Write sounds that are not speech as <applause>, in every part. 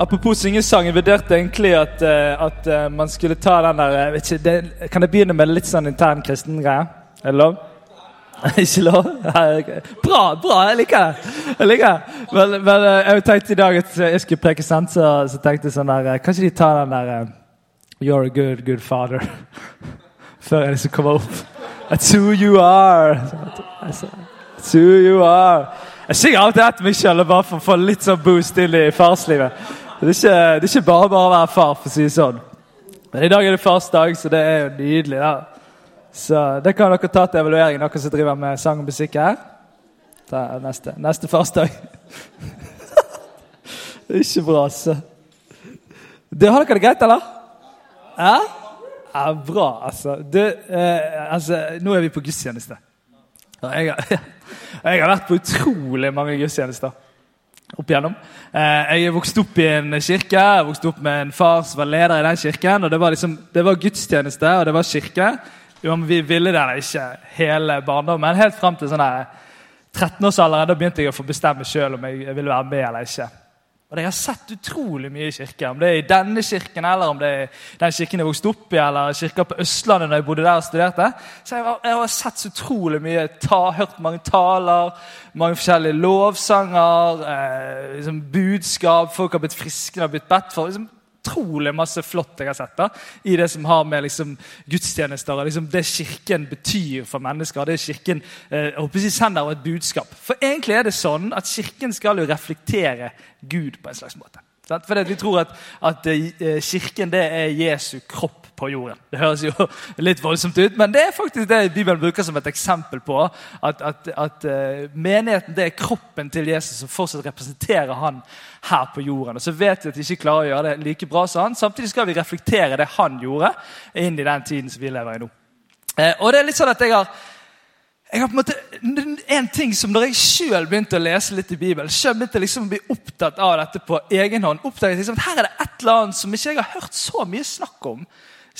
Apropos syngesangen, vurderte egentlig at, eh, at eh, man skulle ta den der vet ikke, det, Kan jeg begynne med litt sånn intern kristen greie? Er det lov? <laughs> ikke lov? <laughs> Bra! bra, Jeg liker det. Jeg liker det. Men, men eh, jeg tenkte i dag at jeg skulle preke sant, så, så tenkte jeg sånn der Kanskje de tar den der You're a good, good father. <laughs> Før jeg liksom kommer opp. That's who you are. That's who you are. Jeg synger alltid etter meg sjøl bare for å få litt sånn boost inn i farslivet. Det er, ikke, det er ikke bare bare å være far, for å si det sånn. Men i dag er det farsdag, så det er jo nydelig. da. Så Det kan dere ta til evaluering, dere som driver med sang og musikk her. Ta neste, neste farsdag. <laughs> det er ikke bra, altså. Du, Har dere det greit, eller? Ja? ja bra, altså. Du, eh, altså. Nå er vi på gudstjeneste. Jeg har, <laughs> jeg har vært på utrolig mange gudstjenester opp igjennom. Eh, jeg vokste opp i en kirke. Jeg vokste opp med en far som var leder i den kirken. og Det var, liksom, det var gudstjeneste, og det var kirke. Om vi ville det ikke hele barndommen. Helt fram til sånn 13-årsalderen. Da begynte jeg å få bestemme sjøl om jeg ville være med eller ikke. Og Jeg har sett utrolig mye i kirke. Om det er i denne kirken, eller om det er den kirken jeg vokste opp i, eller kirka på Østlandet når jeg bodde der og studerte. Så jeg har, jeg har sett så utrolig mye. Ta, hørt mange taler, mange forskjellige lovsanger, eh, liksom budskap. Folk har blitt friske og blitt bedt for. Liksom, utrolig masse flott jeg har sett da, i det som har med liksom, gudstjenester og liksom, det Kirken betyr for mennesker. Det Kirken eh, jeg sender og et budskap. For egentlig er det sånn at Kirken skal jo reflektere Gud på en slags måte. For Vi tror at, at eh, Kirken det er Jesu kropp på jorden. Det høres jo <laughs> litt voldsomt ut, men det er faktisk det Bibelen bruker som et eksempel på. At, at, at uh, menigheten det er kroppen til Jesus som fortsatt representerer han her på jorden. Og Så vet vi at vi ikke klarer å gjøre det like bra som han. Samtidig skal vi reflektere det han gjorde, inn i den tiden som vi lever i nå. Uh, og det er litt sånn at jeg har jeg har på en måte, en ting som Når jeg sjøl begynte å lese litt i Bibelen, selv begynte liksom å bli opptatt av dette på egen hånd, oppdaget liksom at her er det et eller annet som ikke jeg har hørt så mye snakk om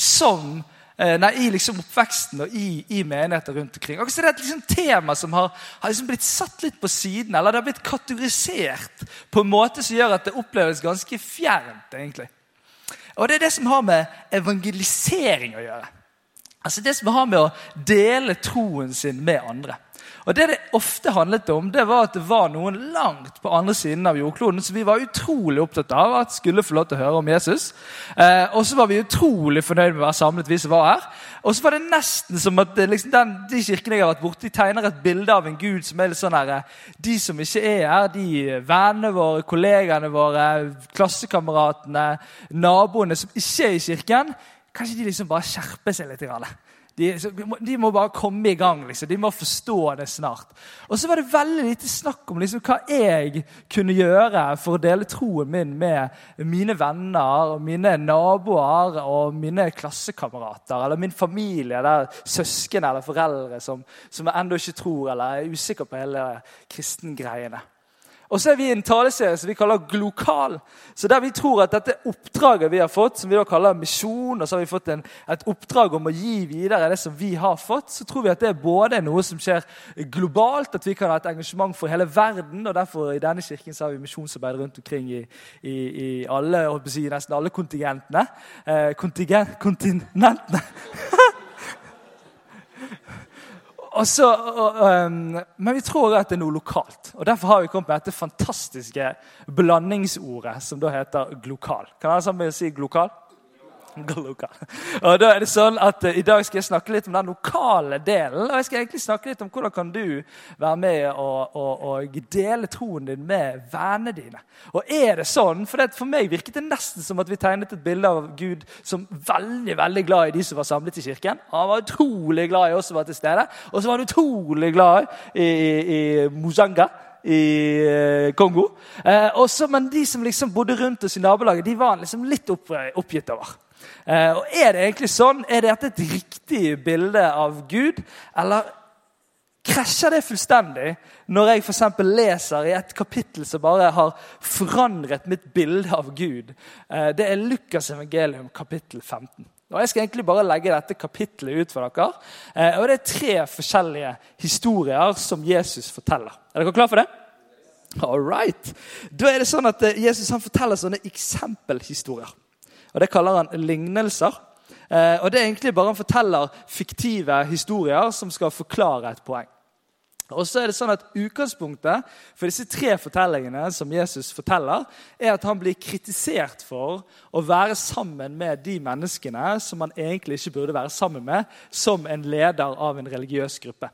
som eh, nei, i liksom oppveksten og i, i menigheter rundt omkring. Og så er det et liksom tema som har, har liksom blitt satt litt på siden, eller det har blitt kategorisert på en måte som gjør at det oppleves ganske fjernt. egentlig. Og Det er det som har med evangelisering å gjøre. Altså Det som har med å dele troen sin med andre. Og Det det ofte handlet om, det var at det var noen langt på andre siden av jordkloden som vi var utrolig opptatt av at skulle få lov til å høre om Jesus. Eh, og så var vi utrolig fornøyd med å være samlet, vi som var her. Og så var det nesten som at liksom, den, de kirkene jeg har vært borti, tegner et bilde av en gud som er litt sånn her De som ikke er her, de vennene våre, kollegaene våre, klassekameratene, naboene som ikke er i kirken, kanskje de liksom bare skjerper seg litt. Grann. De, de, må bare komme i gang. Liksom. De må forstå det snart. Og så var det veldig lite snakk om liksom, hva jeg kunne gjøre for å dele troen min med mine venner, og mine naboer og mine klassekamerater. Eller min familie, eller søsken eller foreldre som, som ennå ikke tror eller er usikker på hele kristengreiene. Og så er vi i en taleserie som vi kaller Glokal. Så Der vi tror at dette oppdraget vi har fått, som vi da kaller misjon, og så har vi fått en, et oppdrag om å gi videre det som vi har fått, så tror vi at det er både noe som skjer globalt, at vi kan ha et engasjement for hele verden. og Derfor i denne kirken så har vi misjonsarbeid rundt omkring i, i, i alle, nesten alle kontingentene. Eh, kontingent, kontinentene. <laughs> Så, um, men vi tror at det er noe lokalt. og Derfor har vi kommet med dette fantastiske blandingsordet som da heter glokal. Kan alle sammen si glokal? Og da er det sånn at uh, I dag skal jeg snakke litt om den lokale delen. Og jeg skal egentlig snakke litt om hvordan kan du være med og, og, og dele troen din med vennene dine. Og er det sånn, For, det, for meg virket det nesten som at vi tegnet et bilde av Gud som veldig veldig glad i de som var samlet i kirken. Han var utrolig glad i oss som var til stede. Og så var han utrolig glad i, i, i Muzanga i eh, Kongo. Eh, også, men de som liksom bodde rundt oss i nabolaget, de var liksom litt opp, oppgitt over. Eh, og Er det egentlig sånn? Er dette et riktig bilde av Gud? Eller krasjer det fullstendig når jeg for leser i et kapittel som bare har forandret mitt bilde av Gud? Eh, det er Lukas evangelium kapittel 15. Og Jeg skal egentlig bare legge dette kapittelet ut for dere. Eh, og Det er tre forskjellige historier som Jesus forteller. Er dere klar for det? All right. Da er det sånn at Jesus forteller sånne eksempelhistorier. Og Det kaller han lignelser. Eh, og Det er egentlig bare han forteller fiktive historier som skal forklare et poeng. Og så er det sånn at Utgangspunktet for disse tre fortellingene som Jesus forteller, er at han blir kritisert for å være sammen med de menneskene som han egentlig ikke burde være sammen med, som en leder av en religiøs gruppe.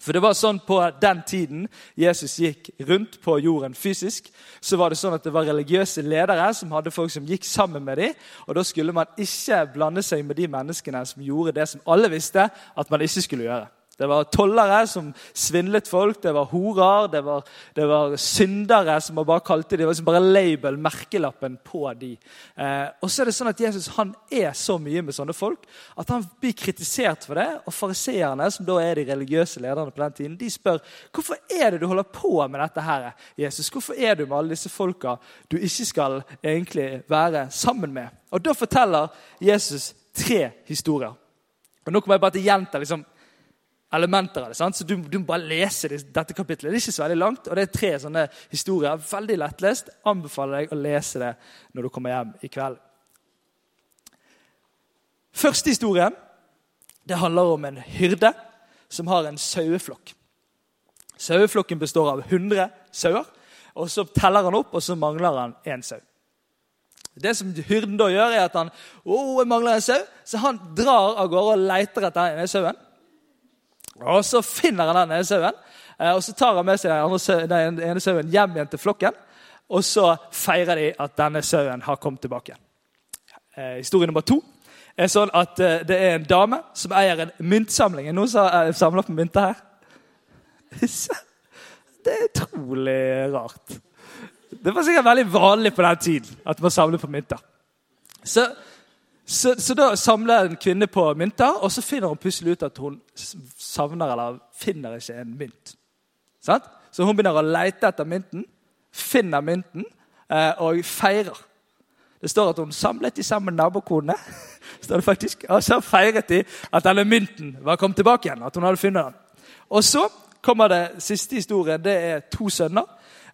For det var sånn På den tiden Jesus gikk rundt på jorden fysisk, så var det sånn at det var religiøse ledere som hadde folk som gikk sammen med dem. Og Da skulle man ikke blande seg med de menneskene som gjorde det som alle visste at man ikke skulle gjøre. Det var tollere som svindlet folk, det var horer, det var, det var syndere som man bare kalte de, det var liksom bare label, merkelappen, på de. Eh, og så er det sånn at Jesus han er så mye med sånne folk at han blir kritisert for det. Og fariseerne, som da er de religiøse lederne på den tiden, de spør hvorfor er det du holder på med dette her, Jesus? Hvorfor er du med alle disse folka du ikke skal egentlig være sammen med? Og da forteller Jesus tre historier. Og Nå kommer jeg bare til å gjenta liksom, elementer av det. Sant? Så du, du, må bare lese dette kapitlet. Det er ikke så veldig langt, og det er tre sånne historier. Veldig lettlest. Anbefaler deg å lese det når du kommer hjem i kveld. Første historien det handler om en hyrde som har en saueflokk. Saueflokken består av 100 sauer. og Så teller han opp, og så mangler han én sau. Det som Hyrden da gjør, er at han oh, mangler en sau, så han drar av gårde og leter etter denne sauen. Og Så finner han den ene sauen, eh, og så tar han med seg den, ene sauen hjem igjen til flokken. Og så feirer de at denne sauen har kommet tilbake. Eh, historie nummer to er sånn at eh, det er en dame som eier en myntsamling. Er noen som samler på mynter her? <laughs> Det er utrolig rart. Det var sikkert veldig vanlig på den tiden at man samlet på mynter. Så så, så, da samler en kvinne på mynter, og så finner hun plutselig ut at hun savner eller finner ikke en mynt. Sant? Så hun begynner å lete etter mynten, finner mynten eh, og feirer. Det står at hun samlet de sammen nabokonene. <laughs> står det faktisk. Og så feiret de at denne mynten var kommet tilbake igjen. at hun hadde funnet den. Og så kommer det siste historien. Det er to sønner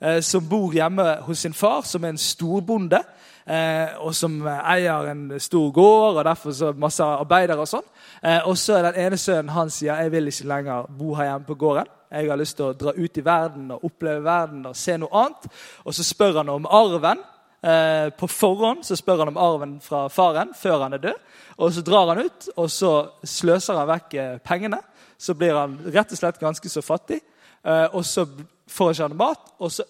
eh, som bor hjemme hos sin far, som er en storbonde og som eier en stor gård og derfor så masse arbeidere. Og sånn. Eh, og så er den ene sønnen han sier jeg vil ikke lenger bo her hjemme på gården. Jeg har lyst til å dra ut i verden og oppleve verden og se noe annet. Og så spør han om arven. Eh, på forhånd så spør han om arven fra faren før han er død. Og Så drar han ut, og så sløser han vekk eh, pengene. Så blir han rett og slett ganske så fattig. Eh, og så får ikke han mat, og så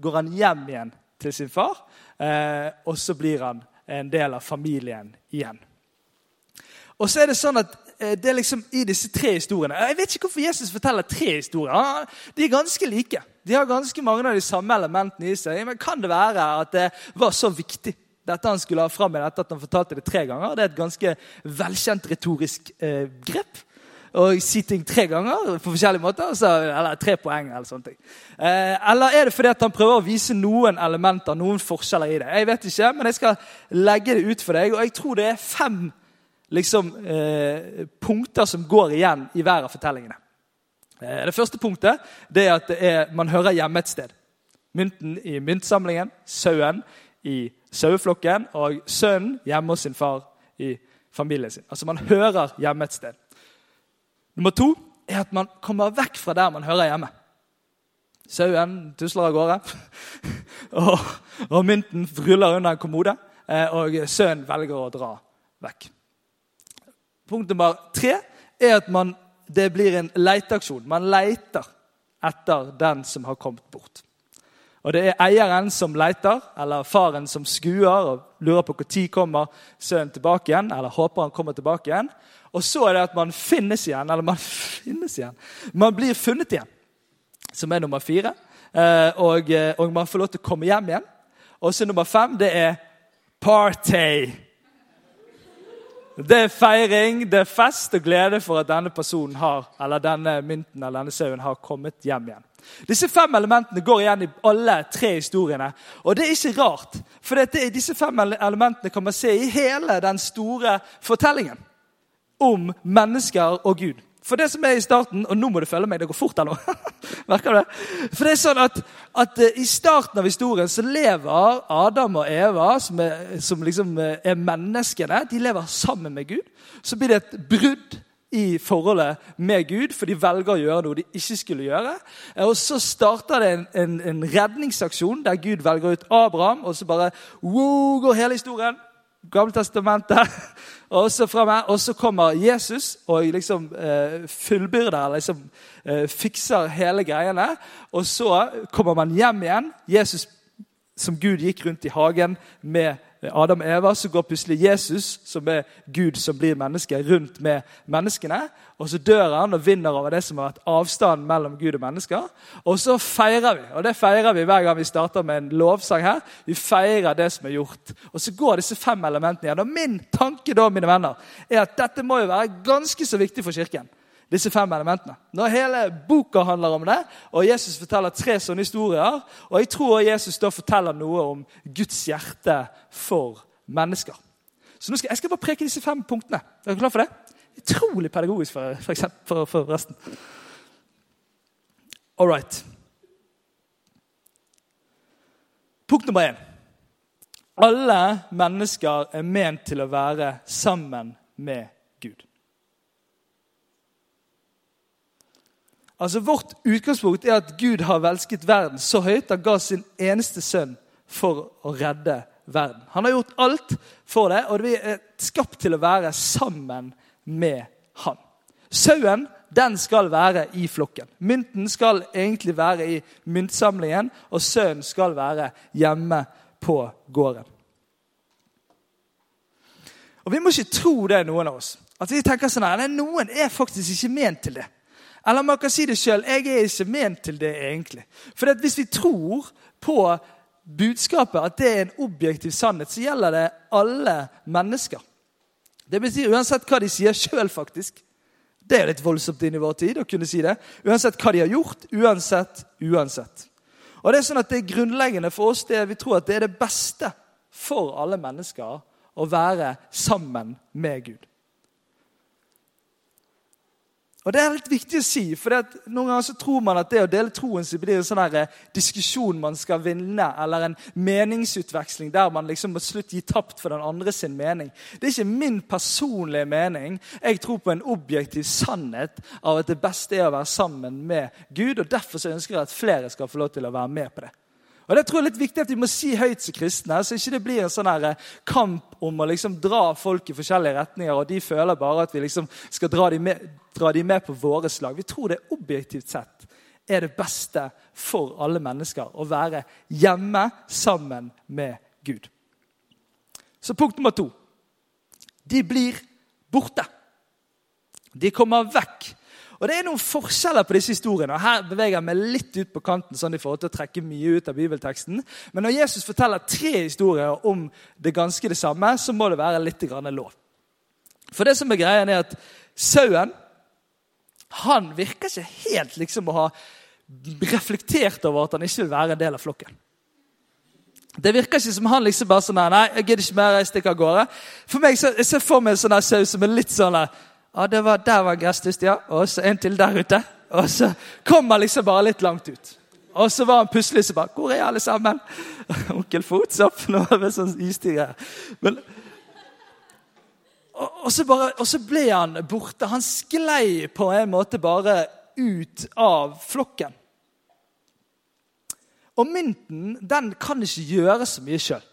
går han hjem igjen til sin far. Eh, og så blir han en del av familien igjen. Og så er det sånn at eh, det er liksom i disse tre historiene Jeg vet ikke hvorfor Jesus forteller tre historier. De er ganske like. De har ganske mange av de samme elementene i seg. Men kan det være at det var så viktig dette han skulle ha fram med dette at han fortalte det tre ganger? Det er et ganske velkjent retorisk eh, grep og si ting tre ganger på forskjellige måter. Så, eller tre poeng. Eller sånne ting. Eh, eller er det fordi at han prøver å vise noen elementer, noen forskjeller i det? Jeg vet ikke, men jeg skal legge det ut for deg. Og jeg tror det er fem liksom, eh, punkter som går igjen i hver av fortellingene. Eh, det første punktet det er at det er, man hører hjemme et sted. Mynten i myntsamlingen, sauen i saueflokken og sønnen hjemme hos sin far i familien sin. Altså Man hører hjemme et sted. Nummer to er at man kommer vekk fra der man hører hjemme. Sauen tusler av gårde, <laughs> og, og, mynten ruller under en kommode. Eh, og sønnen velger å dra vekk. Punkt nummer tre er at man, det blir en leteaksjon. Man leter etter den som har kommet bort. Og Det er eieren som leter, eller faren som skuer og lurer på når kommer sønnen tilbake igjen, eller håper han kommer tilbake igjen. Og så er det at man finnes igjen. Eller man <laughs> finnes igjen. Man blir funnet igjen, som er nummer fire. eh, og, eh, og man får lov til å komme hjem igjen. Og så nummer fem, det er party. Det er feiring, det er fest og glede for at denne personen har, eller denne mynten eller denne sauen har kommet hjem igjen. Disse fem elementene går igjen i alle tre historiene. Og det er ikke rart, for det er disse fem elementene kan man se i hele den store fortellingen om mennesker og Gud. For det som er i starten Og nå må du følge meg, det går fort her nå. <laughs> Merker du det? For det er sånn at, at eh, I starten av historien så lever Adam og Eva, som, er, som liksom eh, er menneskene, de lever sammen med Gud. Så blir det et brudd i forholdet med Gud, for de velger å gjøre noe de ikke skulle gjøre. Eh, og Så starter det en, en, en redningsaksjon der Gud velger ut Abraham, og så bare wow, går hele historien. Gamle testamentet. <laughs> Og så, fremme, og så kommer Jesus og liksom eh, fullbyrder, liksom eh, fikser hele greiene. Og så kommer man hjem igjen. Jesus som Gud gikk rundt i hagen med Adam og Eva, så går plutselig Jesus, som er Gud som blir menneske, rundt med menneskene. Og så dør han og vinner over det som har vært avstanden mellom Gud og mennesker. Og så feirer vi, og det feirer vi hver gang vi starter med en lovsang her. Vi feirer det som er gjort. Og så går disse fem elementene igjen. Og min tanke da, mine venner, er at dette må jo være ganske så viktig for Kirken disse fem elementene. Når hele boka handler om det, og Jesus forteller tre sånne historier Og jeg tror Jesus da forteller noe om Guds hjerte for mennesker. Så nå skal, Jeg skal bare preke disse fem punktene. Er dere klar for det? Utrolig pedagogisk for, for, eksempel, for, for resten. All right. Punkt nummer én. Alle mennesker er ment til å være sammen med Gud. Altså Vårt utgangspunkt er at Gud har velsket verden så høyt han ga sin eneste sønn for å redde verden. Han har gjort alt for det, og vi er skapt til å være sammen med han. Sauen den skal være i flokken. Mynten skal egentlig være i myntsamlingen, og sønnen skal være hjemme på gården. Og Vi må ikke tro det, noen av oss. At vi tenker sånn her, Noen er faktisk ikke ment til det. Eller man kan si det sjøl. Jeg er ikke ment til det, egentlig. For hvis vi tror på budskapet, at det er en objektiv sannhet, så gjelder det alle mennesker. Det betyr uansett hva de sier sjøl, faktisk. Det er litt voldsomt inn i vår tid å kunne si det. Uansett hva de har gjort. Uansett, uansett. Og det er sånn at det er grunnleggende for oss. Det, vi tror at det er det beste for alle mennesker å være sammen med Gud. Og Det er litt viktig å si, for noen ganger så tror man at det å dele troen sin blir en sånn her eh, diskusjon man skal vinne, eller en meningsutveksling der man liksom må slutt gi tapt for den andre sin mening. Det er ikke min personlige mening. Jeg tror på en objektiv sannhet av at det beste er å være sammen med Gud. og Derfor så ønsker jeg at flere skal få lov til å være med på det. Og Det tror jeg er litt viktig at vi må si høyt som kristne, så ikke det blir en sånn eh, kamp om å liksom dra folk i forskjellige retninger, og de føler bare at vi liksom skal dra dem med, dra de med på våre slag. Vi tror det objektivt sett er det beste for alle mennesker å være hjemme sammen med Gud. Så punkt nummer to. De blir borte. De kommer vekk og Det er noen forskjeller på disse historiene. og Her beveger jeg meg litt ut på kanten sånn i forhold til å trekke mye ut av bibelteksten. Men når Jesus forteller tre historier om det ganske det samme, så må det være litt lov. For det som er greia, er at sauen han virker ikke helt liksom å ha reflektert over at han ikke vil være en del av flokken. Det virker ikke som han liksom bare sånn Nei, jeg gidder ikke mer, jeg stikker av gårde. For meg, så, Jeg ser for meg en sånn sau som er litt sånn ja, det var, Der var gresstust, ja. Og så en til der ute. Og så kom han liksom bare litt langt ut. Og så var han plutselig så bare Hvor er alle sammen? <laughs> Onkel Fotsopp. Nå <laughs> er det sånn istige Men og, og, så bare, og så ble han borte. Han sklei på en måte bare ut av flokken. Og mynten den kan ikke gjøre så mye sjøl.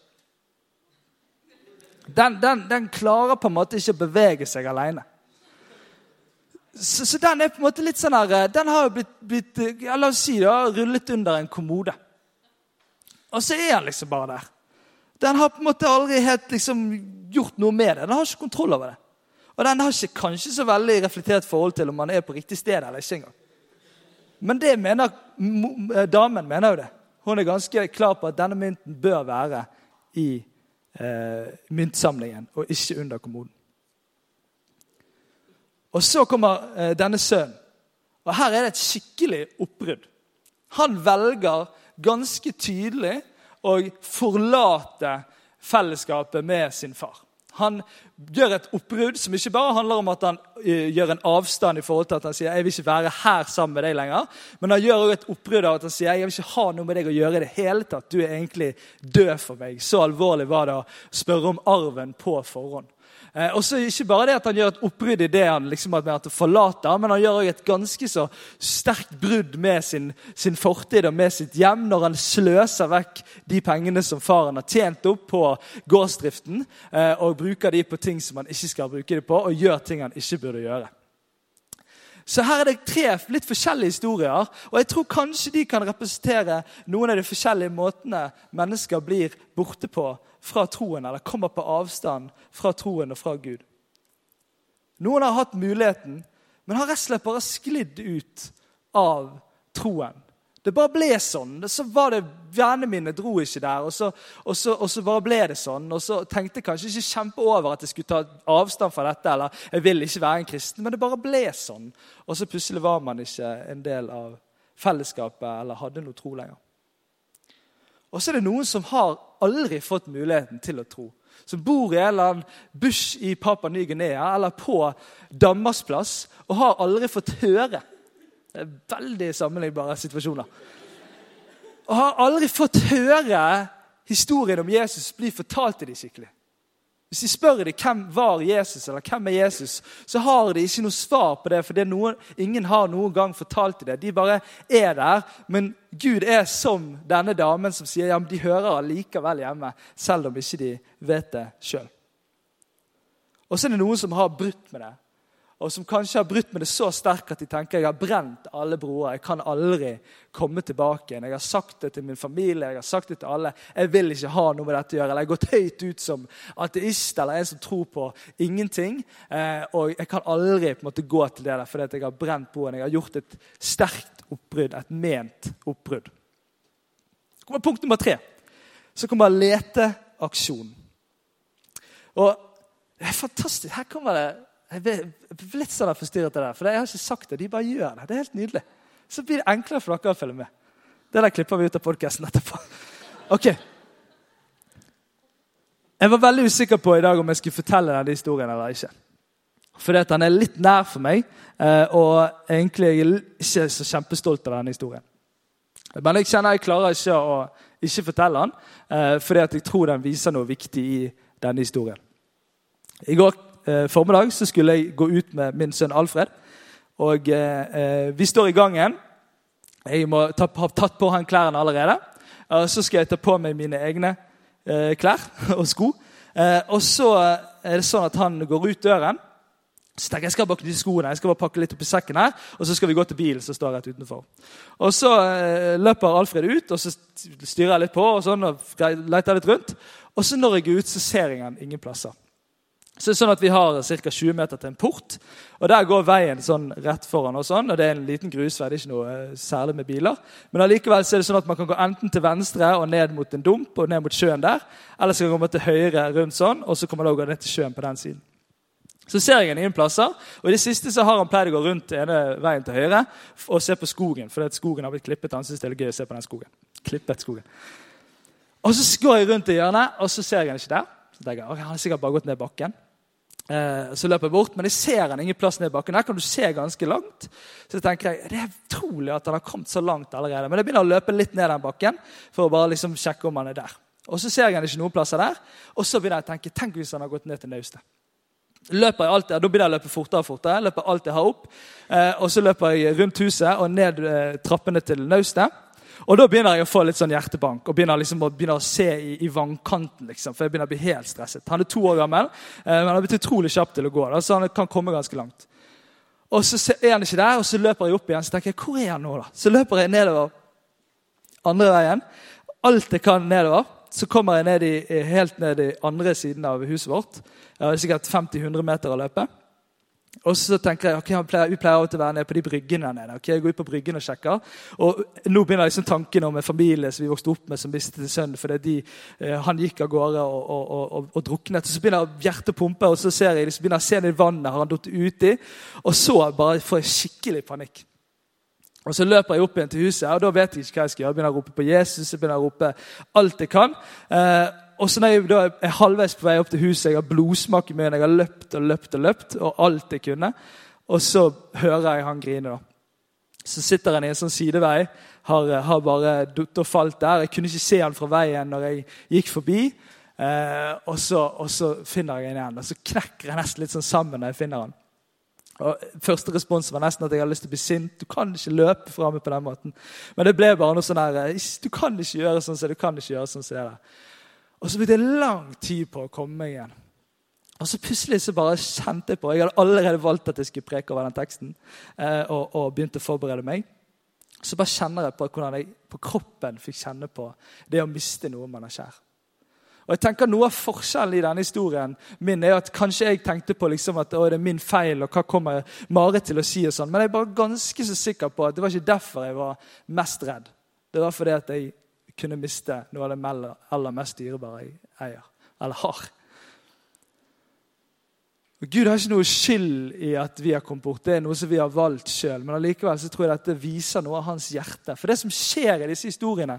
Den, den, den, klarer på en måte ikke å bevege seg alene. Så, så, den er på en måte litt sånn her, den har jo blitt, blitt ja, la oss si det, rullet under en kommode. Og så er den liksom bare der. Den har på en måte aldri helt liksom, gjort noe med det. Den har ikke kontroll over det. Og den har ikke kanskje så veldig reflektert forhold til om man er på riktig sted eller ikke engang. Men det mener eh, damen mener jo det. Hun er ganske klar på at denne mynten bør være i eh, myntsamlingen og ikke under kommoden. Og så kommer eh, denne sønnen. Og her er det et skikkelig oppbrudd. Han velger ganske tydelig å forlate fellesskapet med sin far. Han gjør et oppbrudd som ikke bare handler om at han eh, gjør en avstand i forhold til at han sier jeg vil ikke være her sammen med deg lenger, men han gjør også et oppbrudd av at han sier jeg vil ikke ha noe med deg å gjøre i det hele tatt. Du er egentlig død for meg. Så alvorlig var det å spørre om arven på forhånd. Eh, og så Ikke bare det at han gjør et oppbrudd i det han liksom at han forlater, men han gjør også et ganske så sterkt brudd med sin, sin fortid og med sitt hjem når han sløser vekk de pengene som faren har tjent opp på gårdsdriften, eh, og bruker de på ting som han ikke skal bruke det på, og gjør ting han ikke burde gjøre. Så her er det tre litt forskjellige historier, og jeg tror kanskje de kan representere noen av de forskjellige måtene mennesker blir borte på fra troen, eller kommer på avstand fra troen og fra Gud. Noen har hatt muligheten, men har rett og slett bare sklidd ut av troen. Det bare ble sånn. Så var det, Vennene mine dro ikke der, og så, og, så, og så bare ble det sånn. Og så tenkte jeg kanskje ikke kjempe over at jeg skulle ta avstand fra dette, eller jeg vil ikke være en kristen, men det bare ble sånn. Og så plutselig var man ikke en del av fellesskapet eller hadde noe tro lenger. Og så er det noen som har aldri fått muligheten til å tro. Som bor i en eller annen bush i Papua Ny-Guinea eller på Danmarksplass og har aldri fått høre. Det er veldig sammenlignbare situasjoner. Og har aldri fått høre historien om Jesus bli fortalt til dem skikkelig. Hvis de spør dem hvem var Jesus, eller hvem er Jesus, så har de ikke noe svar på det, for det noe, ingen har noen gang fortalt dem det. De bare er der. Men Gud er som denne damen som sier ja, men de hører allikevel hjemme, selv om ikke de vet det sjøl. Og så er det noen som har brutt med det og som kanskje har brutt med det så sterkt at de tenker jeg har brent alle broer. Jeg kan aldri komme tilbake igjen. Jeg har sagt det til min familie, jeg har sagt det til alle. Jeg vil ikke ha noe med dette å gjøre. Eller jeg har gått høyt ut som ateist eller en som tror på ingenting. Eh, og jeg kan aldri på en måte gå til det der fordi jeg har brent broen. Jeg har gjort et sterkt oppbrudd, et ment oppbrudd. Så kommer punkt nummer tre. Så kommer leteaksjonen. Og det er fantastisk. Her kommer det jeg blir litt sånn forstyrret av det, for jeg har ikke sagt det. De bare gjør det. Det er helt nydelig. Så blir det enklere for dere å følge med. Det der klipper vi ut av podkasten etterpå. <laughs> Ok. Jeg var veldig usikker på i dag om jeg skulle fortelle denne historien eller ikke. Fordi at den er litt nær for meg, eh, og egentlig er jeg ikke så kjempestolt av denne historien. Men jeg kjenner jeg klarer ikke å ikke fortelle den, eh, fordi at jeg tror den viser noe viktig i denne historien. I går eh, formiddag så skulle jeg gå ut med min sønn Alfred. Og eh, vi står i gangen. Jeg må ta, ha tatt på han klærne allerede. Og så skal jeg ta på meg mine egne eh, klær <laughs> og sko. Eh, og så er det sånn at han går ut døren. Så tenker jeg, jeg skal bare knytte skoene, jeg skal bare pakke litt opp i sekken her, og så skal vi gå til bilen som står rett utenfor. Og Så eh, løper Alfred ut, og så styrer jeg litt på og sånn, og leter litt rundt. Og så når jeg er ute, så ser jeg han ingen plasser. Så det er sånn at Vi har ca. 20 meter til en port. og Der går veien sånn rett foran. og sånn, og Det er en liten grusvei. det er ikke noe eh, særlig med biler. Men allikevel så er det sånn at man kan gå enten til venstre og ned mot en dump og ned mot sjøen der. Eller så kan man gå til høyre rundt sånn, og så kan man da gå ned til sjøen på den siden. Så ser jeg ingen plasser, og I det siste så har han pleid å gå rundt ene veien til høyre og se på skogen. For skogen har blitt klippet. Han synes det er gøy å se på den skogen. Klippet skogen. Og Så går jeg rundt i hjørnet, og så ser jeg han ikke der. Så tenker jeg, Han har sikkert bare gått ned bakken. Eh, så løper jeg bort, men jeg ser han ingen plass ned bakken. Her kan du se ganske langt. Så tenker jeg, Det er utrolig at han har kommet så langt allerede. Men jeg begynner å løpe litt ned den bakken for å bare liksom sjekke om han er der. Og Så ser jeg han ikke noen plasser der. Og så begynner jeg å tenke tenk hvis han har gått ned til naustet. Løper jeg alltid, Da begynner jeg å løpe fortere og fortere. løper alt jeg har opp. Eh, og Så løper jeg rundt huset og ned eh, trappene til naustet. Og da begynner jeg å få litt sånn hjertebank og begynner, liksom å, begynner å se i, i, vannkanten. liksom, For jeg begynner å bli helt stresset. Han er to år gammel, eh, men han har blitt utrolig kjapp til å gå. Så han kan komme ganske langt. Og så er han ikke der, og så løper jeg opp igjen. Så tenker jeg, hvor er han nå da? Så løper jeg nedover andre veien. Alt jeg kan nedover. Så kommer jeg ned i, helt ned i andre siden av huset vårt. Jeg har sikkert 50-100 meter å løpe. Og så tenker jeg, ok, Vi pleier alltid å være nede på de bryggene nede. ok, Jeg går ut på bryggen og sjekker. Og Nå begynner liksom tanken om en familie som vi vokste opp med, som mistet sønnen fordi de, eh, han gikk av gårde og, og, og, og, druknet. Så begynner hjertet å pumpe, og så ser jeg, liksom, begynner jeg å se i vannet har han datt uti. Og så bare får jeg skikkelig panikk. Og Så løper jeg opp igjen til huset, og da vet jeg ikke hva jeg skal gjøre. Jeg begynner å rope på Jesus, jeg begynner å rope alt jeg kan. Eh, og så når jeg da er halvveis på vei opp til huset, jeg har blodsmak i munnen, jeg har løpt og løpt og løpt, og alt jeg kunne, og så hører jeg han grine. da. Så sitter han i en sånn sidevei, har, har bare datt og falt der. Jeg kunne ikke se han fra veien når jeg gikk forbi. Eh, og, så, og, så, finner jeg han igjen, og så knekker jeg nesten litt sånn sammen når jeg finner han. Og Første respons var nesten at jeg hadde lyst til å bli sint. Du kan ikke løpe fra meg på den måten. Men det ble bare noe sånn her Du kan ikke gjøre sånn som du kan ikke gjøre sånn som det der. Og så brukte jeg lang tid på å komme meg igjen. Og så plutselig så bare kjente jeg på Jeg hadde allerede valgt at jeg skulle preke over den teksten. Eh, og, og, begynte å forberede meg. Så bare kjenner jeg på hvordan jeg på kroppen fikk kjenne på det å miste noe man er kjær. Og jeg tenker Noe av forskjellen i denne historien min er at kanskje jeg tenkte på liksom at det er min feil, og hva kommer Marit til å si? og sånn, Men jeg er bare ganske så sikker på at det var ikke derfor jeg var mest redd. Det var fordi at jeg kunne miste noe av det aller mest dyrebare jeg eier, eller har. Og Gud har ikke noe skyld i at vi har kommet bort. Det er noe som vi har valgt sjøl. Men allikevel så tror jeg dette viser noe av hans hjerte. For det som skjer i disse historiene,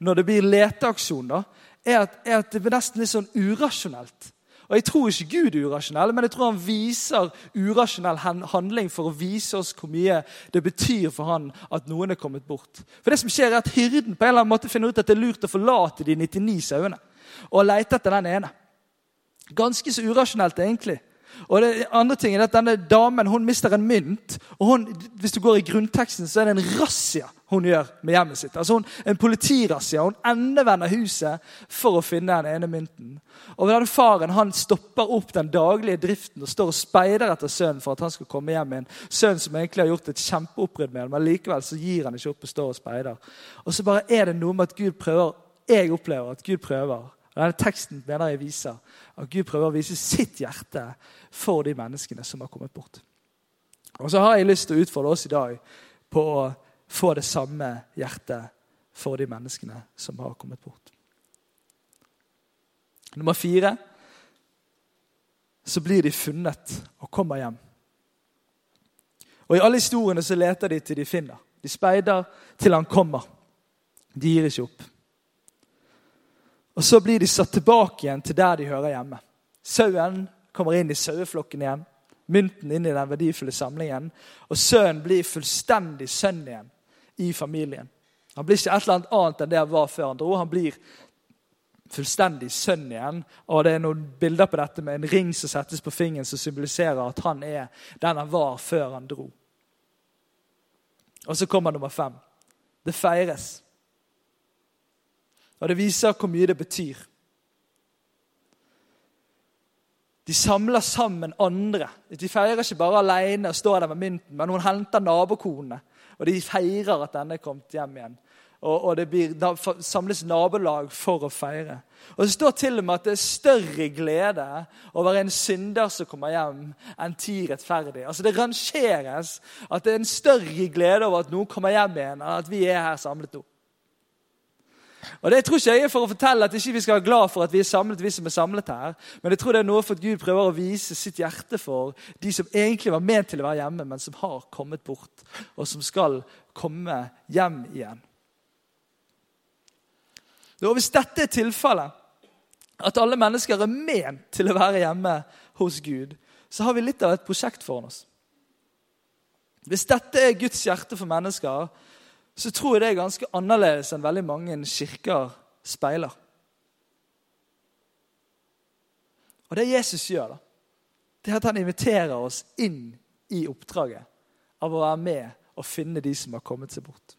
når det blir leteaksjon, da, er at, er at det blir nesten litt sånn urasjonelt. Og Jeg tror ikke Gud er urasjonell, men jeg tror han viser urasjonell handling for å vise oss hvor mye det betyr for han at noen er kommet bort. For det som skjer er at Hyrden på en eller annen måte finner ut at det er lurt å forlate de 99 sauene og lete etter den ene. Ganske så urasjonelt, egentlig. Og det andre ting er at Denne damen hun mister en mynt. og hun, Hvis du går i grunnteksten, så er det en razzia hun gjør med hjemmet sitt. Altså hun, En politirazzia. Hun endevender huset for å finne den ene mynten. Og denne Faren han stopper opp den daglige driften og står og speider etter sønnen for at han skal komme hjem med en sønn som egentlig har gjort et kjempeoppbrudd med ham, men likevel så gir han ikke opp og står og speider. Og så bare er det noe med at Gud prøver Jeg opplever at Gud prøver denne teksten mener jeg viser at Gud prøver å vise sitt hjerte for de menneskene som har kommet bort. Og så har jeg lyst til å utfordre oss i dag på å få det samme hjertet for de menneskene som har kommet bort. Nummer fire så blir de funnet og kommer hjem. Og I alle historiene så leter de til de finner. De speider til han kommer. De gir ikke opp. Og så blir de satt tilbake igjen til der de hører hjemme. Sauen kommer inn i saueflokken igjen. Mynten inn i den verdifulle samlingen. Og sønnen blir fullstendig sønn igjen i familien. Han blir ikke et eller annet annet enn det han var før han dro. Han blir fullstendig sønn igjen. Og det er noen bilder på dette med en ring som settes på fingeren, som symboliserer at han er den han var før han dro. Og så kommer nummer fem. Det feires. Og det viser hvor mye det betyr. De samler sammen andre. De feirer ikke bare alene og står der med mynten, men hun henter nabokonene. Og de feirer at denne er kommet hjem igjen. Og, og det blir, samles nabolag for å feire. Og Det står til og med at det er større glede over en synder som kommer hjem, enn ti rettferdige. Altså Det rangeres at det er en større glede over at noen kommer hjem igjen, enn at vi er her samlet nå. Og Det tror ikke jeg er for å fortelle at ikke vi skal være glad for at vi er samlet, vi som er samlet her. Men jeg tror det er noe for at Gud prøver å vise sitt hjerte for de som egentlig var ment til å være hjemme, men som har kommet bort, og som skal komme hjem igjen. Og Hvis dette er tilfellet, at alle mennesker er ment til å være hjemme hos Gud, så har vi litt av et prosjekt foran oss. Hvis dette er Guds hjerte for mennesker, så tror jeg det er ganske annerledes enn veldig mange kirker speiler. Og det Jesus gjør, da, det er at han inviterer oss inn i oppdraget av å være med og finne de som har kommet seg bort.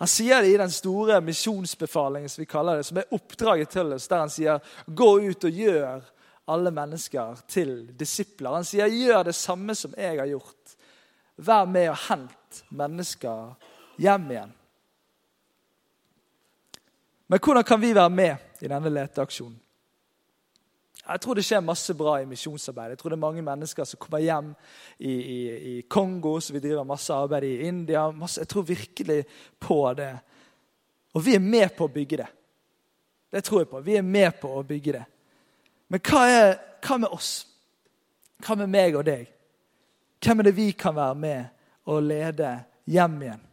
Han sier det i den store misjonsbefalingen som vi kaller det, som er oppdraget til oss, der han sier 'gå ut og gjør alle mennesker til disipler'. Han sier 'gjør det samme som jeg har gjort'. Vær med og hent mennesker hjem igjen. Men hvordan kan vi være med i denne leteaksjonen? Jeg tror det skjer masse bra i misjonsarbeid. Jeg tror det er mange mennesker som kommer hjem i, i, i Kongo, så vi driver masse arbeid i India. Masse, jeg tror virkelig på det. Og vi er med på å bygge det. Det tror jeg på. Vi er med på å bygge det. Men hva, er, hva med oss? Hva med meg og deg? Hvem er det vi kan være med og lede hjem igjen?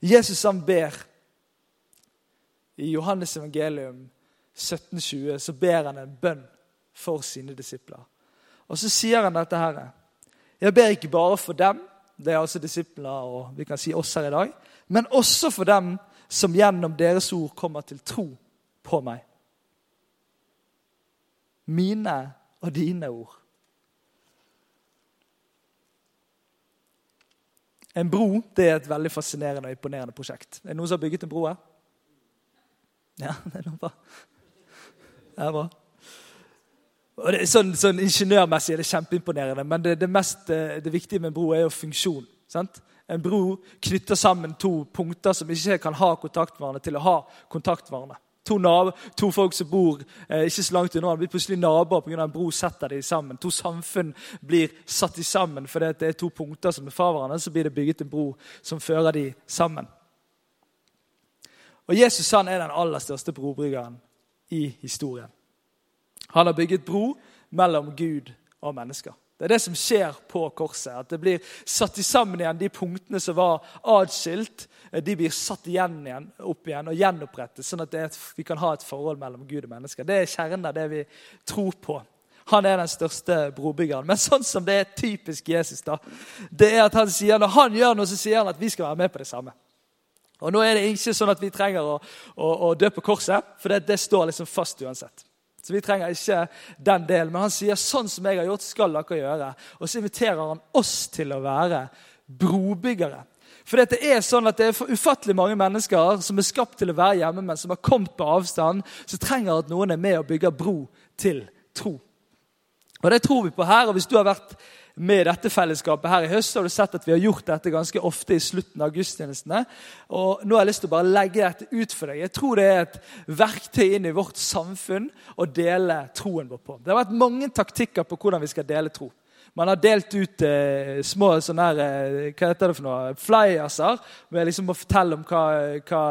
Jesus han ber i Johannes evangelium 1720 så ber han en bønn for sine disipler. Og så sier han dette her. Jeg ber ikke bare for dem, det er altså disiplene og vi kan si oss her i dag, men også for dem som gjennom deres ord kommer til tro på meg. Mine og dine ord. En bro det er et veldig fascinerende og imponerende prosjekt. Er det noen som har bygget en bro her? Ja, <laughs> det er bra. Det er bra. Og det, sånn, sånn Ingeniørmessig er det kjempeimponerende, men det, det, mest, eh, det viktige med en bro er jo funksjon. Sant? En bro knytter sammen to punkter som ikke kan ha kontakt til å ha kontakt. To, nabo, to folk som bor eh, ikke så langt unna, blir plutselig naboer pga. en bro setter de sammen. To samfunn blir satt i sammen fordi det er to punkter som er fra hverandre. Så blir det bygget en bro som fører de sammen. Og Jesus han er den aller største brobryggeren i historien. Han har bygget bro mellom Gud og mennesker. Det er det som skjer på korset. At det blir satt sammen igjen, de punktene som var atskilt. De blir satt igjen igjen, opp igjen og gjenopprettet, sånn at et, vi kan ha et forhold mellom Gud og mennesker. Det er kjernen av det vi tror på. Han er den største brobyggeren. Men sånn som det er typisk Jesus, da, det er at han sier, når han gjør noe, så sier han at vi skal være med på det samme. Og Nå er det ikke sånn at vi trenger å, å, å dø på korset, for det, det står liksom fast uansett. Så vi trenger ikke den delen. Men han sier sånn som jeg har gjort, skal dere gjøre. Og så inviterer han oss til å være brobyggere. For det er sånn at det er ufattelig mange mennesker som er skapt til å være hjemme, men som har kommet på avstand, som trenger at noen er med og bygger bro til tro. Og Det tror vi på her. og Hvis du har vært med dette fellesskapet her i høst, så har du sett at vi har gjort dette ganske ofte i slutten av gudstjenestene. Og nå har jeg lyst til å bare legge dette ut for deg. Jeg tror det er et verktøy inn i vårt samfunn å dele troen vår på. Det har vært mange taktikker på hvordan vi skal dele tro. Man har delt ut eh, små sånne her, eh, hva heter det for noe, flyerser med liksom å fortelle om hva, hva,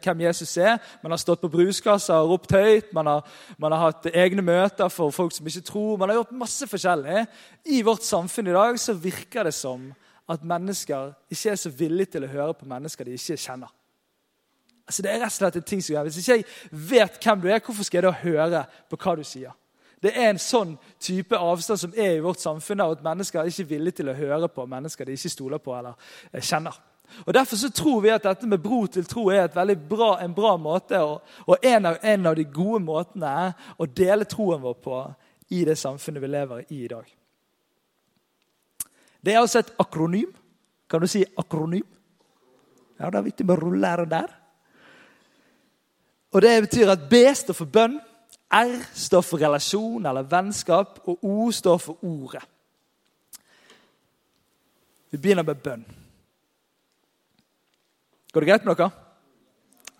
hvem Jesus er. Man har stått på bruskasser og ropt høyt. Man har, man har, hatt egne møter for folk som ikke tror. Man har gjort masse forskjellig. I vårt samfunn i dag så virker det som at mennesker ikke er så villige til å høre på mennesker de ikke kjenner. Altså det er rett og slett en ting som gjør. Hvis ikke jeg vet hvem du er, hvorfor skal jeg da høre på hva du sier? Det er en sånn type avstand som er i vårt samfunn, og at mennesker er ikke villige til å høre på mennesker de ikke stoler på eller eh, kjenner. Og Derfor så tror vi at dette med bro til tro er bra, en bra måte, og, og en, av, en, av, de gode måtene er å dele troen vår på i det samfunnet vi lever i i dag. Det er altså et akronym. Kan du si akronym? Ja, Det er viktig med rullæren der. Og Det betyr at B står for bønn. R står for relasjon eller vennskap, og O står for ordet. Vi begynner med bønn. Går det greit med dere?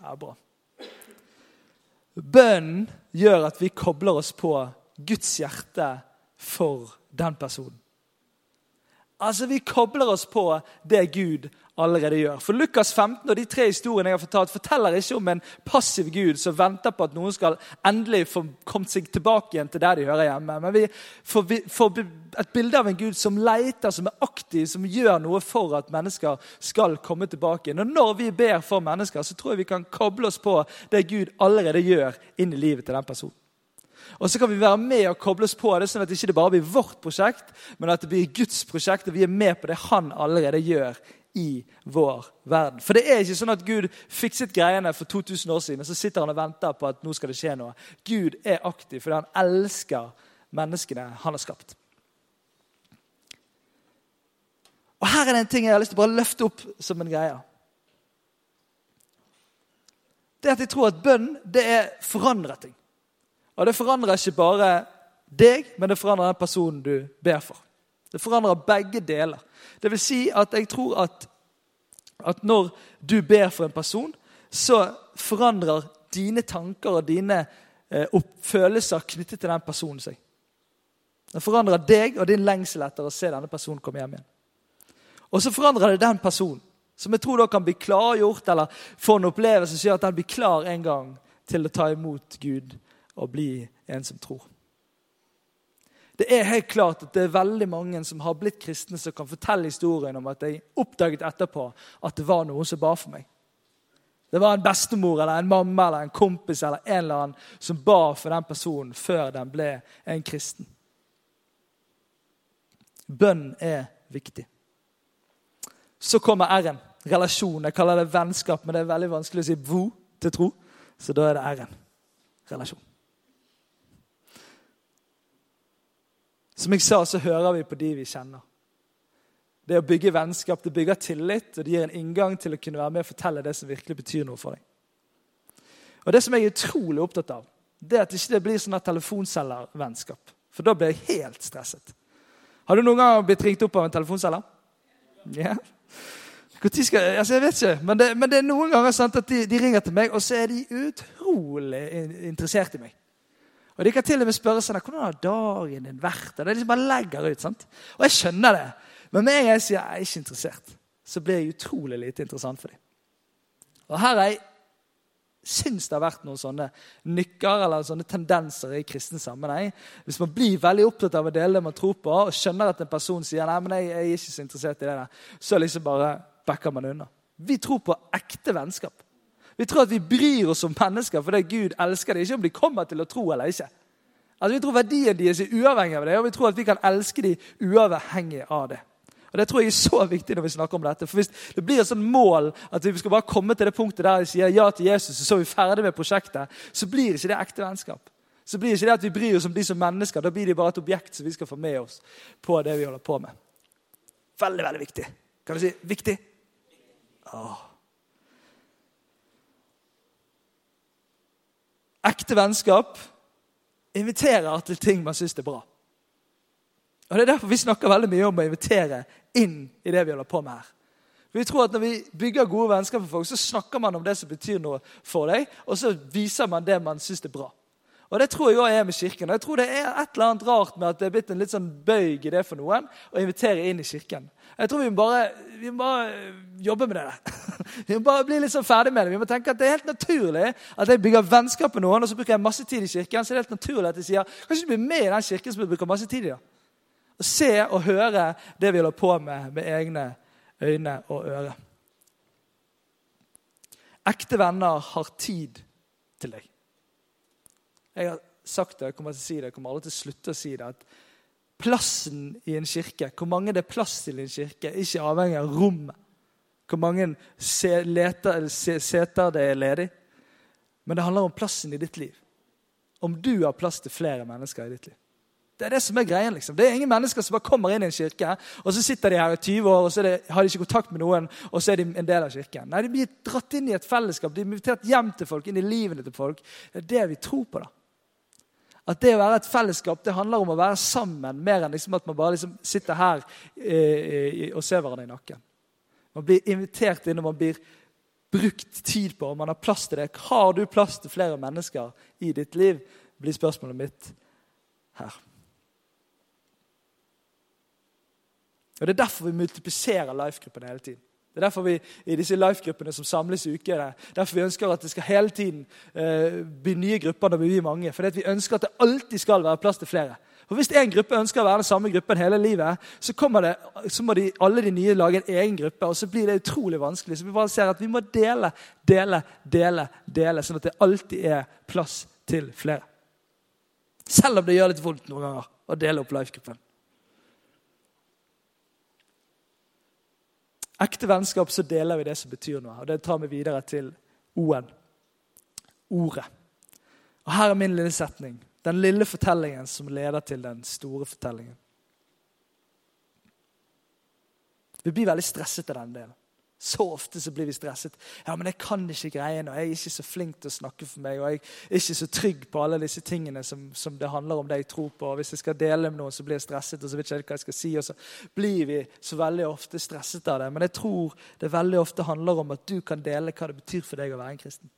Ja, bra. Bønnen gjør at vi kobler oss på Guds hjerte for den personen. Altså, Vi kobler oss på det Gud allerede gjør. For Lukas 15 og de tre historiene jeg har fortalt, forteller ikke om en passiv Gud som venter på at noen skal endelig få kommet seg tilbake igjen til der de hører hjemme. Men vi får, et bilde av en Gud som leter, som er aktiv, som gjør noe for at mennesker skal komme tilbake. igjen. Og Når vi ber for mennesker, så tror jeg vi kan koble oss på det Gud allerede gjør inn i livet til den personen. Og så kan vi være med og koble oss på det, sånn at det ikke bare blir vårt prosjekt, men at det blir Guds prosjekt, og vi er med på det han allerede gjør i vår verden. For det er ikke sånn at Gud fikset greiene for 2000 år siden, og så sitter han og venter på at nå skal det skje noe. Gud er aktiv fordi han elsker menneskene han har skapt. Og Her er det en ting jeg har lyst til å bare løfte opp som en greie. Det at jeg tror at bønn det er forandrer ting. Og det forandrer ikke bare deg, men det forandrer den personen du ber for. Det forandrer begge deler. Det vil si at jeg tror at, at når du ber for en person, så forandrer dine tanker og dine eh, følelser knyttet til den personen seg. Det forandrer deg og din lengsel etter å se denne personen komme hjem igjen. Og så forandrer det den personen, som jeg tror da kan bli klargjort eller få en opplevelse som gjør at den blir klar en gang til å ta imot Gud og bli en som tror. Det er helt klart at det er veldig mange som har blitt kristne, som kan fortelle historien om at de oppdaget etterpå at det var noen som ba for meg. Det var en bestemor eller en mamma eller en kompis eller en eller annen som ba for den personen før den ble en kristen. Bønn er viktig. Så kommer R-en. Relasjon. Jeg kaller det vennskap, men det er veldig vanskelig å si vo til tro. Så da er det R-en. Relasjon. Som jeg sa, så hører vi på de vi kjenner. Det å bygge vennskap det bygger tillit, og det gir en inngang til å kunne være med og fortelle det som virkelig betyr noe for deg. Og Det som jeg er utrolig opptatt av, det er at det ikke blir sånn telefonselgervennskap. For da blir jeg helt stresset. Har du noen gang blitt ringt opp av en telefonselger? Ja. Skal, altså jeg vet ikke, men det, men det er noen ganger sant, at de, de, ringer til meg, og så er de utrolig interessert i meg. Og De kan til og med spørre sånn, hvordan har dagen din vært. Og det liksom bare legger ut, sant? Og jeg skjønner det. Men med en gang jeg sier jeg er ikke interessert, så blir jeg utrolig lite interessant for dem. Og her er jeg syns det har vært noen sånne nykker eller sånne tendenser i kristen sammenheng. Hvis man blir veldig opptatt av å dele det man tror på, og skjønner at en person sier nei, men jeg, jeg er ikke så interessert i det der, så liksom bare backer man unna. Vi tror på ekte vennskap. Vi tror at vi bryr oss om mennesker fordi Gud elsker dem, ikke om de kommer til å tro eller ikke. Altså, Vi tror verdien deres er uavhengig av det, og vi tror at vi kan elske dem uavhengig av det. Og Det tror jeg er så viktig når vi snakker om dette. For Hvis det blir et sånt mål at vi skal bare komme til det punktet der vi sier ja til Jesus, og så er vi ferdig med prosjektet, så blir ikke det ekte vennskap. Så blir ikke det at vi bryr oss om de som mennesker. Da blir de bare et objekt som vi skal få med oss på det vi holder på med. Veldig, veldig viktig. Kan du si viktig? Åh. Ekte vennskap inviterer til ting man syns er bra. Og Det er derfor vi snakker veldig mye om å invitere inn i det vi holder på med her. Vi tror at Når vi bygger gode vennskap for folk, så snakker man om det som betyr noe for deg, og så viser man det man syns er bra. Og Det tror jeg også er med Kirken. Jeg tror det er et eller annet rart med at det er blitt en litt sånn bøyg i det for noen å invitere inn i Kirken. Jeg tror vi må bare, vi må bare jobbe med det. <laughs> Vi må bare bli litt sånn ferdig med det. Vi må tenke at Det er helt naturlig at jeg bygger vennskap med noen, og så bruker jeg masse tid i kirken. Så det er helt naturlig at jeg sier kanskje du blir med i den kirken som du bruker masse tid i. da. Og se og høre det vi holder på med, med egne øyne og ører. Ekte venner har tid til deg. Jeg har sagt det, jeg kommer til å si det, jeg kommer aldri til å slutte å si det. at Plassen i en kirke, hvor mange det er plass til i en kirke, er ikke avhengig av rommet. Hvor mange seter det er ledig. Men det handler om plassen i ditt liv. Om du har plass til flere mennesker i ditt liv. Det er det som er greien. liksom. Det er ingen mennesker som bare kommer inn i en kirke, og så sitter de her i 20 år og så det, har de ikke kontakt med noen, og så er de en del av kirken. Nei, De blir dratt inn i et fellesskap, de blir invitert hjem til folk, inn i livene til folk. Det er det vi tror på. da. At det å være et fellesskap det handler om å være sammen, mer enn liksom at man bare liksom sitter her eh, og ser hverandre i nakken. Man blir invitert inn, og man blir brukt tid på, og man har plass til det. Har du plass til flere mennesker i ditt liv, blir spørsmålet mitt her. Og Det er derfor vi multipliserer life-gruppene hele tiden. Det er derfor vi i disse life-gruppene som samles i uker, derfor vi ønsker at det skal hele tiden uh, bli nye grupper når vi blir mange. Fordi vi ønsker at det alltid skal være plass til flere. For Hvis en gruppe ønsker å være den samme gruppen hele livet, så, det, så må de, alle de nye lage en egen gruppe, og så blir det utrolig vanskelig. Så vi bare ser at vi må dele, dele, dele, dele, sånn at det alltid er plass til flere. Selv om det gjør litt vondt noen ganger å dele opp life-gruppen. Ekte vennskap så deler vi det som betyr noe. Og det tar vi videre til O-en. Ordet. Og Her er min lille setning. Den lille fortellingen som leder til den store fortellingen. Vi blir veldig stresset av den delen. Så ofte så blir vi stresset. Ja, men jeg kan ikke greiene, og jeg er ikke så flink til å snakke for meg. Og jeg er ikke så trygg på alle disse tingene som, som det handler om det jeg tror på. og Hvis jeg skal dele med noen, så blir jeg stresset, og så vet jeg ikke hva jeg skal si. Og så blir vi så veldig ofte stresset av det. Men jeg tror det veldig ofte handler om at du kan dele hva det betyr for deg å være en kristen.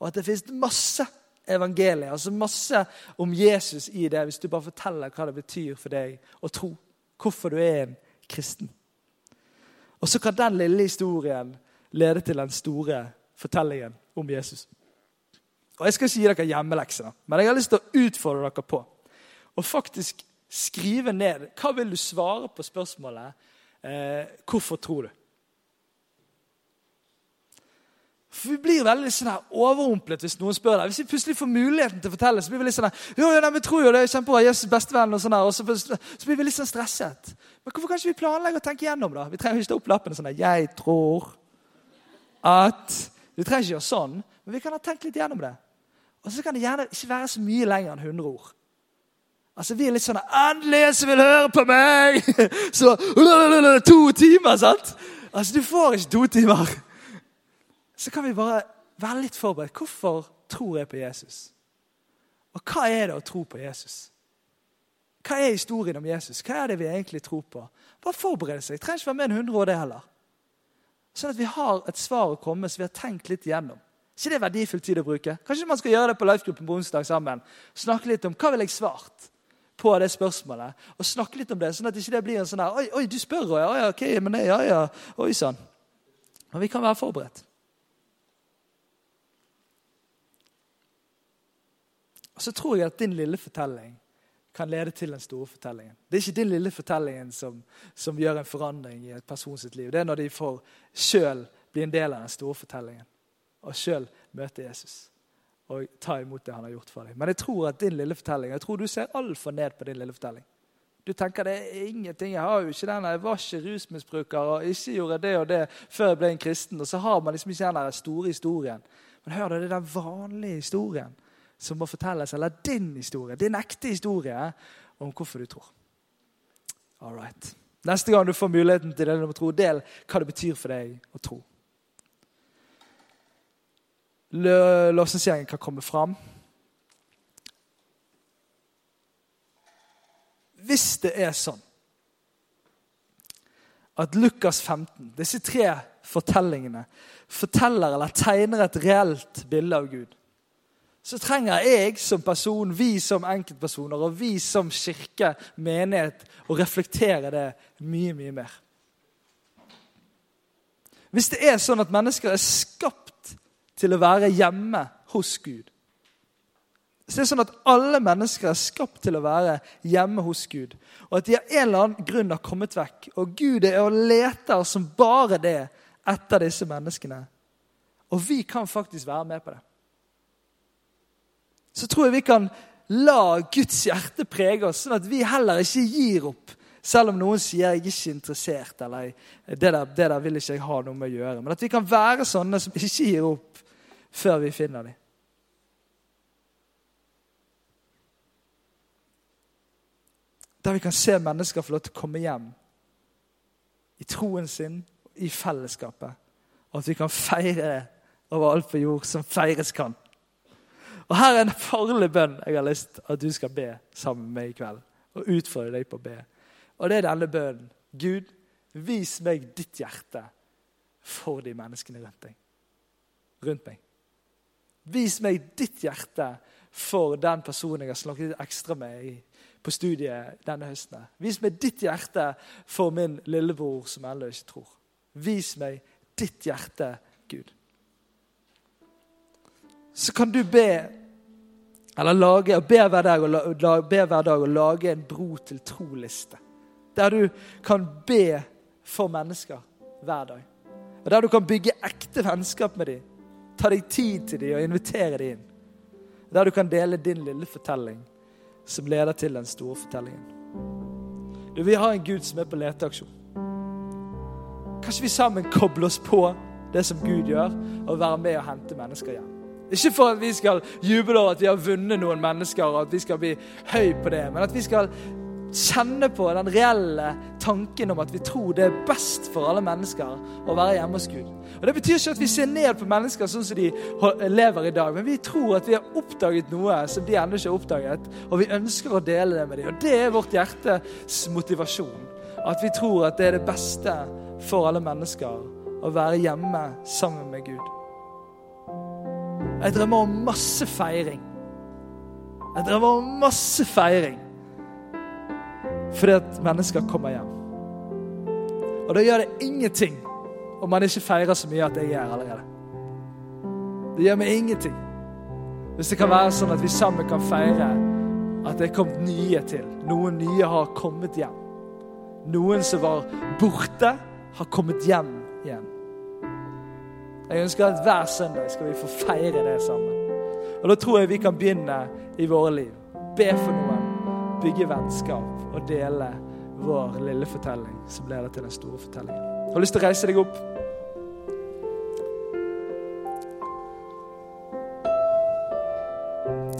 Og at det finnes masse evangeliet. Altså masse om Jesus i det, hvis du bare forteller hva det betyr for deg å tro. Hvorfor du er en kristen. Og så kan den lille historien lede til den store fortellingen om Jesus. Og Jeg skal ikke gi dere hjemmelekser, men jeg har lyst til å utfordre dere på å faktisk skrive ned hva vil du svare på spørsmålet eh, 'Hvorfor tror du?' For Vi blir veldig sånn her overrumplet hvis noen spør deg. Hvis vi plutselig får muligheten til å fortelle, så blir vi litt sånn her, jo, jo, vi tror jo det er kjempebra, Jesus bestevenn, og sånn her, og så, så, blir vi litt sånn stresset. Men hvorfor kan ikke vi planlegge og tenke igjennom, da? Vi trenger ikke ta opp lappen sånn her, 'Jeg tror at' Vi trenger ikke gjøre sånn, men vi kan ha tenkt litt igjennom det. Og så kan det gjerne ikke være så mye lenger enn 100 ord. Altså, Vi er litt sånn 'Endelig en som vil høre på meg!' <laughs> Så <laughs> to timer, sant? Altså, Du får ikke to timer. Så kan vi bare være litt forberedt. Hvorfor tror jeg på Jesus? Og hva er det å tro på Jesus? Hva er historien om Jesus? Hva er det vi egentlig tror på? Bare forbered seg. Jeg Trenger ikke være med en 100 år, det heller. Sånn at vi har et svar å komme så vi har tenkt litt igjennom. ikke det er verdifull tid å bruke? Kanskje man skal gjøre det på Lifegruppen på onsdag sammen. Snakke litt om hva vil jeg svart på det spørsmålet. Og snakke litt om det, sånn at ikke det blir en sånn her Oi, oi du spør, ja, ja, ok, men nei, ja, ja. Oi sann. Og vi kan være forberedt. Og så tror jeg at din lille fortelling kan lede til den store fortellingen. Det er ikke din lille fortellingen som, som gjør en forandring i et person sitt liv. Det er når de får sjøl bli en del av den store fortellingen og sjøl møte Jesus og ta imot det han har gjort for deg. Men jeg tror at din lille fortelling, jeg tror du ser altfor ned på din lille fortelling. Du tenker det er ingenting, jeg har jo ikke den, jeg var ikke rusmisbruker og ikke gjorde det og det før jeg ble en kristen. Og så har man liksom ikke den store historien. Men hør, det er den vanlige historien som må fortelles, eller din historie, din ekte historie om hvorfor du tror. All right. Neste gang du får muligheten til det, du må tro, del hva det betyr for deg å tro. Låsensgjengen kan komme fram. Hvis det er sånn at Lukas 15, disse tre fortellingene, forteller eller tegner et reelt bilde av Gud så trenger jeg som person, vi som enkeltpersoner og vi som kirke, menighet, å reflektere det mye, mye mer. Hvis det er sånn at mennesker er skapt til å være hjemme hos Gud Hvis det er sånn at alle mennesker er skapt til å være hjemme hos Gud, og at de av en eller annen grunn har kommet vekk, og Gud er og leter som bare det etter disse menneskene Og vi kan faktisk være med på det så tror jeg vi kan la Guds hjerte prege oss, sånn at vi heller ikke gir opp. Selv om noen sier 'jeg er ikke interessert', eller 'det der, det der vil ikke jeg ha noe med å gjøre'. Men at vi kan være sånne som ikke gir opp før vi finner dem. Der vi kan se mennesker få lov til å komme hjem i troen sin, i fellesskapet. Og at vi kan feire over alt på jord som feires kan. Og Her er en farlig bønn jeg har lyst at du skal be sammen med meg i kveld. Og utfordre deg på å be. Og det er denne bønnen. Gud, vis meg ditt hjerte for de menneskene rundt deg. Rundt meg. Vis meg ditt hjerte for den personen jeg har snakket ekstra med i, på studiet denne høsten. Vis meg ditt hjerte for min lillebror som ennå ikke tror. Vis meg ditt hjerte, Gud så kan du be eller lage, be hver, dag og, be hver dag og lage en bro til tro-liste. Der du kan be for mennesker hver dag. Og Der du kan bygge ekte vennskap med dem. Ta deg tid til dem og invitere dem inn. Der du kan dele din lille fortelling som leder til den store fortellingen. Du, Vi har en Gud som er på leteaksjon. Kanskje vi sammen kobler oss på det som Gud gjør, og være med og hente mennesker hjem. Ikke for at vi skal juble over at vi har vunnet noen mennesker, og at vi skal bli høy på det, men at vi skal kjenne på den reelle tanken om at vi tror det er best for alle mennesker å være hjemme hos Gud. Og Det betyr ikke at vi ser ned på mennesker sånn som de lever i dag, men vi tror at vi har oppdaget noe som de ennå ikke har oppdaget, og vi ønsker å dele det med dem. Og Det er vårt hjertes motivasjon. At vi tror at det er det beste for alle mennesker å være hjemme sammen med Gud. Jeg drømmer om masse feiring. Jeg drømmer om masse feiring. Fordi at mennesker kommer hjem. Og da gjør det ingenting om man ikke feirer så mye at jeg er allerede. Det gjør meg ingenting. Hvis det kan være sånn at vi sammen kan feire at det er kommet nye til. Noen nye har kommet hjem. Noen som var borte, har kommet hjem. Jeg ønsker at hver søndag skal vi få feire det sammen. Og Da tror jeg vi kan begynne i våre liv. Be for noen, bygge vennskap og dele vår lille fortelling som leder til den store fortellingen. Jeg har lyst til å reise deg opp.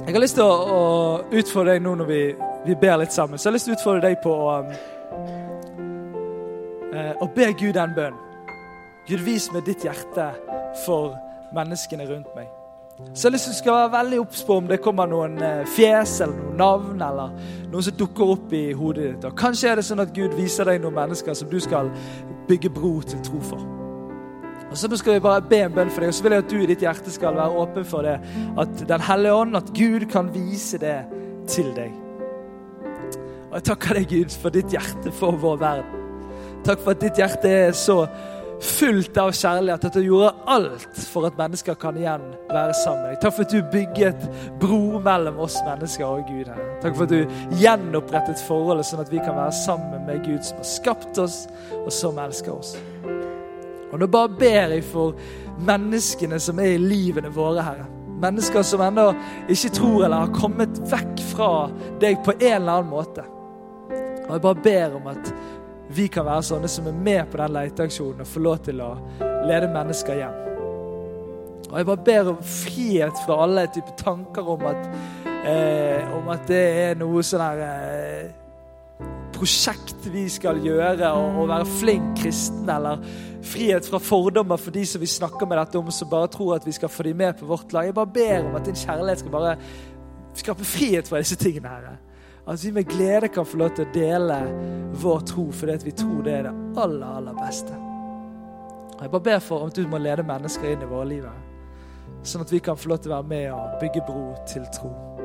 Jeg har lyst til å, utfordre deg nå når vi, vi, ber litt sammen. Så jeg har lyst til å utfordre deg på å, um, å be Gud en bønn. Gud, vis med ditt hjerte for menneskene rundt meg. Så jeg har lyst til å være veldig obs på om det kommer noen eh, fjes eller noen navn eller noen som dukker opp i hodet ditt. Og kanskje er det sånn at Gud viser deg noen mennesker som du skal bygge bro til tro for. Og Så skal vi bare be en bønn for deg, og så vil jeg at du i ditt hjerte skal være åpen for det. At Den hellige ånd, at Gud kan vise det til deg. Og jeg takker deg, Gud, for ditt hjerte for vår verden. Takk for at ditt hjerte er så fullt av kjærlighet, at du gjorde alt for at mennesker kan igjen være sammen. Takk for at du bygget bro mellom oss mennesker og Gud. Her. Takk for at du gjenopprettet forholdet, sånn at vi kan være sammen med Gud som har skapt oss, og som elsker oss. Og Nå bare ber jeg for menneskene som er i livene våre, Herre. Mennesker som ennå ikke tror eller har kommet vekk fra deg på en eller annen måte. Og Jeg bare ber om at vi kan være sånne som er med på den leteaksjonen og få lov til å lede mennesker hjem. Og Jeg bare ber om frihet fra alle typer tanker om at, eh, om at det er noe sånn her eh, prosjekt vi skal gjøre, og, og være flink kristen, eller frihet fra fordommer for de som vi snakker med dette om, som bare tror at vi skal få dem med på vårt lag. Jeg bare ber om at din kjærlighet skal bare skape frihet fra disse tingene. her. At vi med glede kan få lov til å dele vår tro fordi vi tror det er det aller, aller beste. Jeg bare ber for at du må lede mennesker inn i våre liv, sånn at vi kan få lov til å være med og bygge bro til tro.